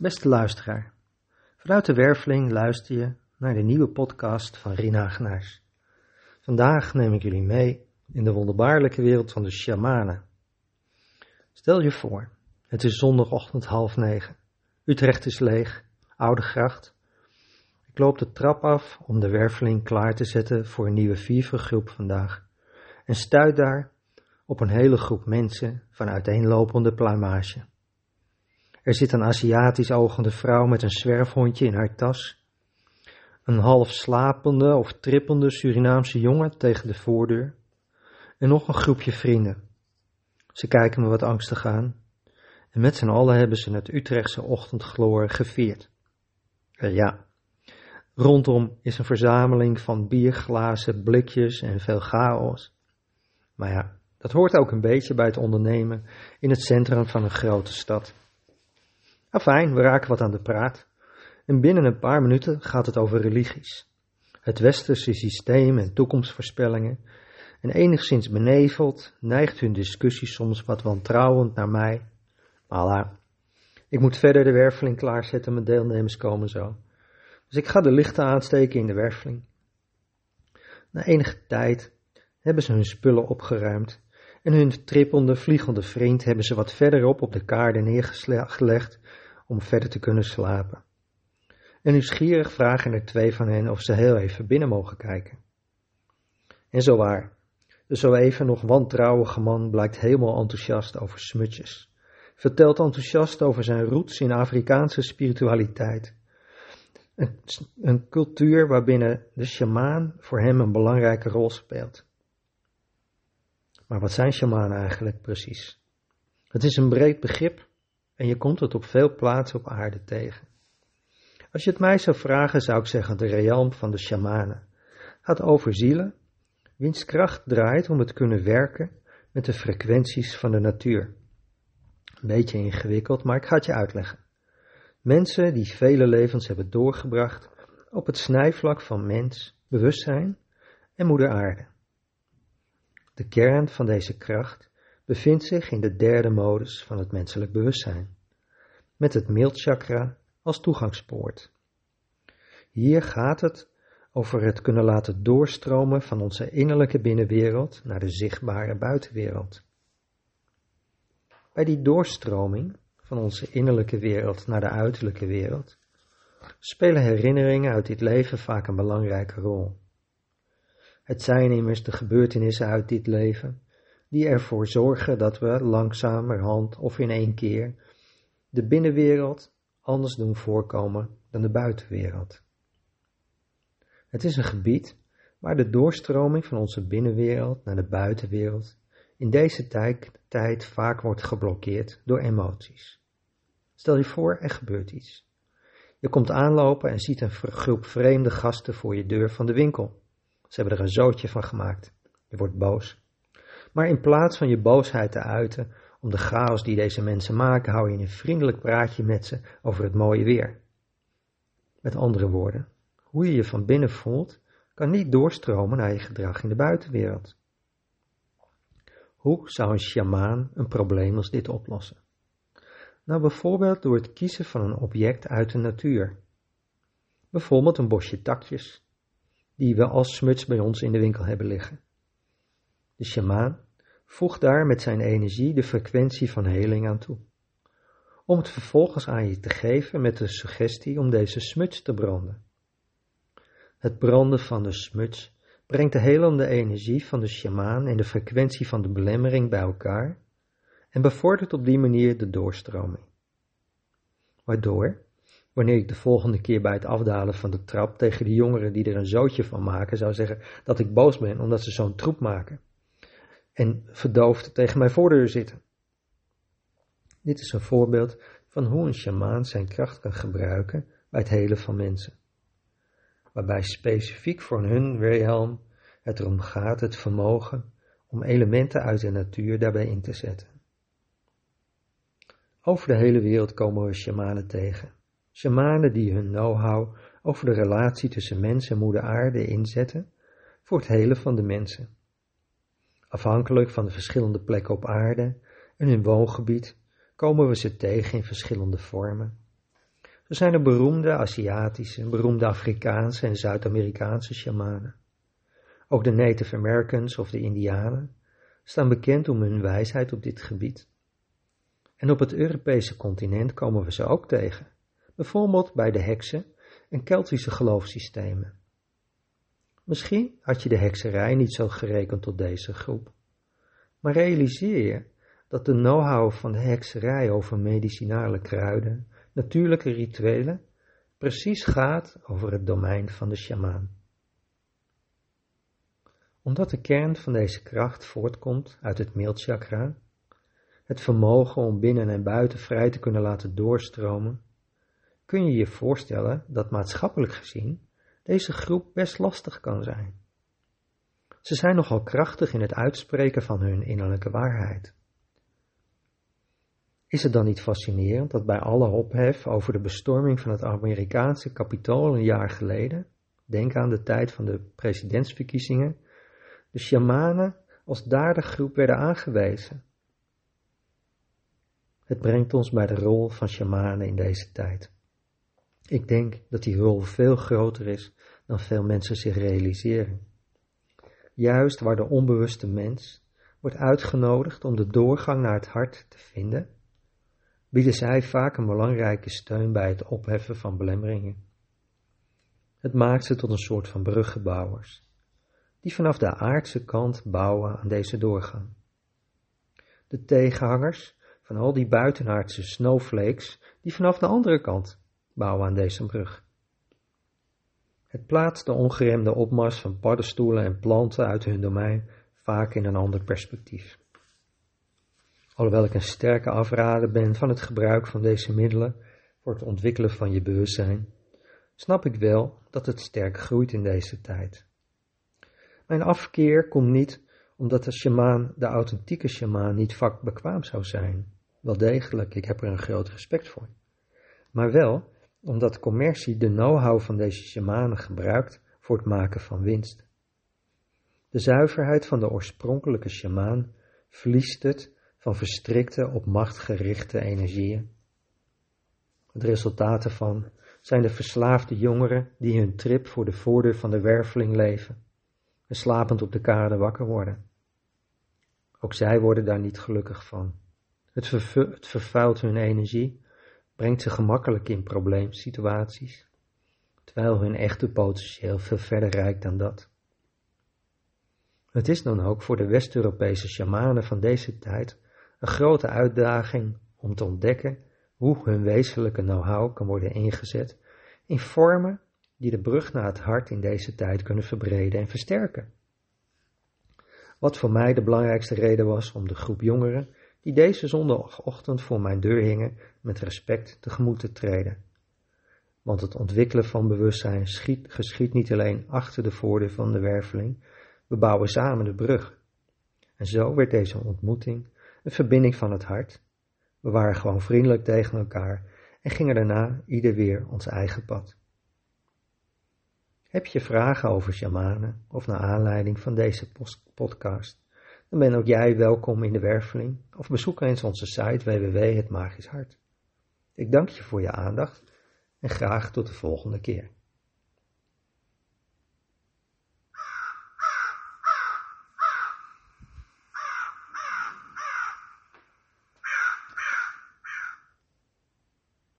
Beste luisteraar, vanuit de Werveling luister je naar de nieuwe podcast van Rina Genaars. Vandaag neem ik jullie mee in de wonderbaarlijke wereld van de shamanen. Stel je voor, het is zondagochtend half negen. Utrecht is leeg, oude gracht. Ik loop de trap af om de Werveling klaar te zetten voor een nieuwe viervergroep vandaag en stuit daar op een hele groep mensen van uiteenlopende pluimage. Er zit een Aziatisch ogende vrouw met een zwerfhondje in haar tas. Een half slapende of trippende Surinaamse jongen tegen de voordeur. En nog een groepje vrienden. Ze kijken me wat angstig aan. En met z'n allen hebben ze het Utrechtse ochtendgloor gevierd. En ja, rondom is een verzameling van bierglazen, blikjes en veel chaos. Maar ja, dat hoort ook een beetje bij het ondernemen in het centrum van een grote stad. Afijn, we raken wat aan de praat. En binnen een paar minuten gaat het over religies. Het westerse systeem en toekomstvoorspellingen. En enigszins beneveld neigt hun discussie soms wat wantrouwend naar mij. Maar ik moet verder de werveling klaarzetten, mijn deelnemers komen zo. Dus ik ga de lichten aansteken in de werveling. Na enige tijd hebben ze hun spullen opgeruimd en hun trippende, vliegende vriend hebben ze wat verderop op de kaarden neergelegd om verder te kunnen slapen. En nieuwsgierig vragen er twee van hen of ze heel even binnen mogen kijken. En zo waar, de zo even nog wantrouwige man blijkt helemaal enthousiast over smutjes. Vertelt enthousiast over zijn roots in Afrikaanse spiritualiteit. Een, een cultuur waarbinnen de sjamaan voor hem een belangrijke rol speelt. Maar wat zijn shamanen eigenlijk precies? Het is een breed begrip en je komt het op veel plaatsen op aarde tegen. Als je het mij zou vragen, zou ik zeggen de realm van de shamanen gaat over zielen, wiens kracht draait om het kunnen werken met de frequenties van de natuur. Een beetje ingewikkeld, maar ik ga het je uitleggen. Mensen die vele levens hebben doorgebracht op het snijvlak van mens, bewustzijn en moeder aarde. De kern van deze kracht bevindt zich in de derde modus van het menselijk bewustzijn, met het mildchakra als toegangspoort. Hier gaat het over het kunnen laten doorstromen van onze innerlijke binnenwereld naar de zichtbare buitenwereld. Bij die doorstroming van onze innerlijke wereld naar de uiterlijke wereld spelen herinneringen uit dit leven vaak een belangrijke rol. Het zijn immers de gebeurtenissen uit dit leven die ervoor zorgen dat we langzamerhand of in één keer de binnenwereld anders doen voorkomen dan de buitenwereld. Het is een gebied waar de doorstroming van onze binnenwereld naar de buitenwereld in deze tijd vaak wordt geblokkeerd door emoties. Stel je voor, er gebeurt iets. Je komt aanlopen en ziet een groep vreemde gasten voor je deur van de winkel. Ze hebben er een zootje van gemaakt. Je wordt boos. Maar in plaats van je boosheid te uiten om de chaos die deze mensen maken, hou je een vriendelijk praatje met ze over het mooie weer. Met andere woorden, hoe je je van binnen voelt, kan niet doorstromen naar je gedrag in de buitenwereld. Hoe zou een sjamaan een probleem als dit oplossen? Nou, bijvoorbeeld door het kiezen van een object uit de natuur. Bijvoorbeeld een bosje takjes, die we als smuts bij ons in de winkel hebben liggen. De sjamaan voegt daar met zijn energie de frequentie van heling aan toe, om het vervolgens aan je te geven met de suggestie om deze smuts te branden. Het branden van de smuts brengt de helende energie van de sjamaan en de frequentie van de belemmering bij elkaar en bevordert op die manier de doorstroming. Waardoor wanneer ik de volgende keer bij het afdalen van de trap tegen die jongeren die er een zootje van maken zou zeggen dat ik boos ben omdat ze zo'n troep maken en verdoofd tegen mijn voordeur zitten. Dit is een voorbeeld van hoe een sjamaan zijn kracht kan gebruiken bij het helen van mensen. Waarbij specifiek voor hun Wilhelm het erom gaat het vermogen om elementen uit de natuur daarbij in te zetten. Over de hele wereld komen we shamanen tegen Shamanen die hun know-how over de relatie tussen mens en moeder aarde inzetten voor het helen van de mensen. Afhankelijk van de verschillende plekken op aarde en hun woongebied komen we ze tegen in verschillende vormen. Zo zijn er beroemde Aziatische, beroemde Afrikaanse en Zuid-Amerikaanse shamanen. Ook de Native Americans of de Indianen staan bekend om hun wijsheid op dit gebied. En op het Europese continent komen we ze ook tegen, bijvoorbeeld bij de heksen en Keltische geloofssystemen. Misschien had je de hekserij niet zo gerekend tot deze groep, maar realiseer je dat de know-how van de hekserij over medicinale kruiden, natuurlijke rituelen, precies gaat over het domein van de sjamaan. Omdat de kern van deze kracht voortkomt uit het meelchakra, het vermogen om binnen en buiten vrij te kunnen laten doorstromen, kun je je voorstellen dat maatschappelijk gezien deze groep best lastig kan zijn. Ze zijn nogal krachtig in het uitspreken van hun innerlijke waarheid. Is het dan niet fascinerend dat bij alle ophef over de bestorming van het Amerikaanse kapitool een jaar geleden, denk aan de tijd van de presidentsverkiezingen, de shamanen als groep werden aangewezen? Het brengt ons bij de rol van shamanen in deze tijd. Ik denk dat die rol veel groter is dan veel mensen zich realiseren. Juist waar de onbewuste mens wordt uitgenodigd om de doorgang naar het hart te vinden, bieden zij vaak een belangrijke steun bij het opheffen van belemmeringen. Het maakt ze tot een soort van bruggenbouwers, die vanaf de aardse kant bouwen aan deze doorgang. De tegenhangers van al die buitenaardse snowflakes, die vanaf de andere kant bouwen aan deze brug. Het plaatst de ongeremde opmars van paddenstoelen en planten uit hun domein vaak in een ander perspectief. Alhoewel ik een sterke afrader ben van het gebruik van deze middelen voor het ontwikkelen van je bewustzijn, snap ik wel dat het sterk groeit in deze tijd. Mijn afkeer komt niet omdat de shamaan, de authentieke shamaan, niet vakbekwaam zou zijn. Wel degelijk, ik heb er een groot respect voor. Maar wel omdat commercie de know-how van deze shamanen gebruikt voor het maken van winst. De zuiverheid van de oorspronkelijke shamaan verliest het van verstrikte op macht gerichte energieën. Het resultaat ervan zijn de verslaafde jongeren die hun trip voor de voordeur van de werveling leven en slapend op de kade wakker worden. Ook zij worden daar niet gelukkig van. Het, het vervuilt hun energie brengt ze gemakkelijk in probleemsituaties, terwijl hun echte potentieel veel verder reikt dan dat. Het is dan ook voor de West-Europese shamanen van deze tijd een grote uitdaging om te ontdekken hoe hun wezenlijke know-how kan worden ingezet in vormen die de brug naar het hart in deze tijd kunnen verbreden en versterken. Wat voor mij de belangrijkste reden was om de groep jongeren die deze zondagochtend voor mijn deur hingen met respect tegemoet te treden. Want het ontwikkelen van bewustzijn schiet, geschiet niet alleen achter de voordeur van de werveling, we bouwen samen de brug. En zo werd deze ontmoeting een verbinding van het hart. We waren gewoon vriendelijk tegen elkaar en gingen daarna ieder weer ons eigen pad. Heb je vragen over shamanen of naar aanleiding van deze podcast? Dan ben ook jij welkom in de werveling of bezoek eens onze site www.hetmagischhart. Ik dank je voor je aandacht en graag tot de volgende keer.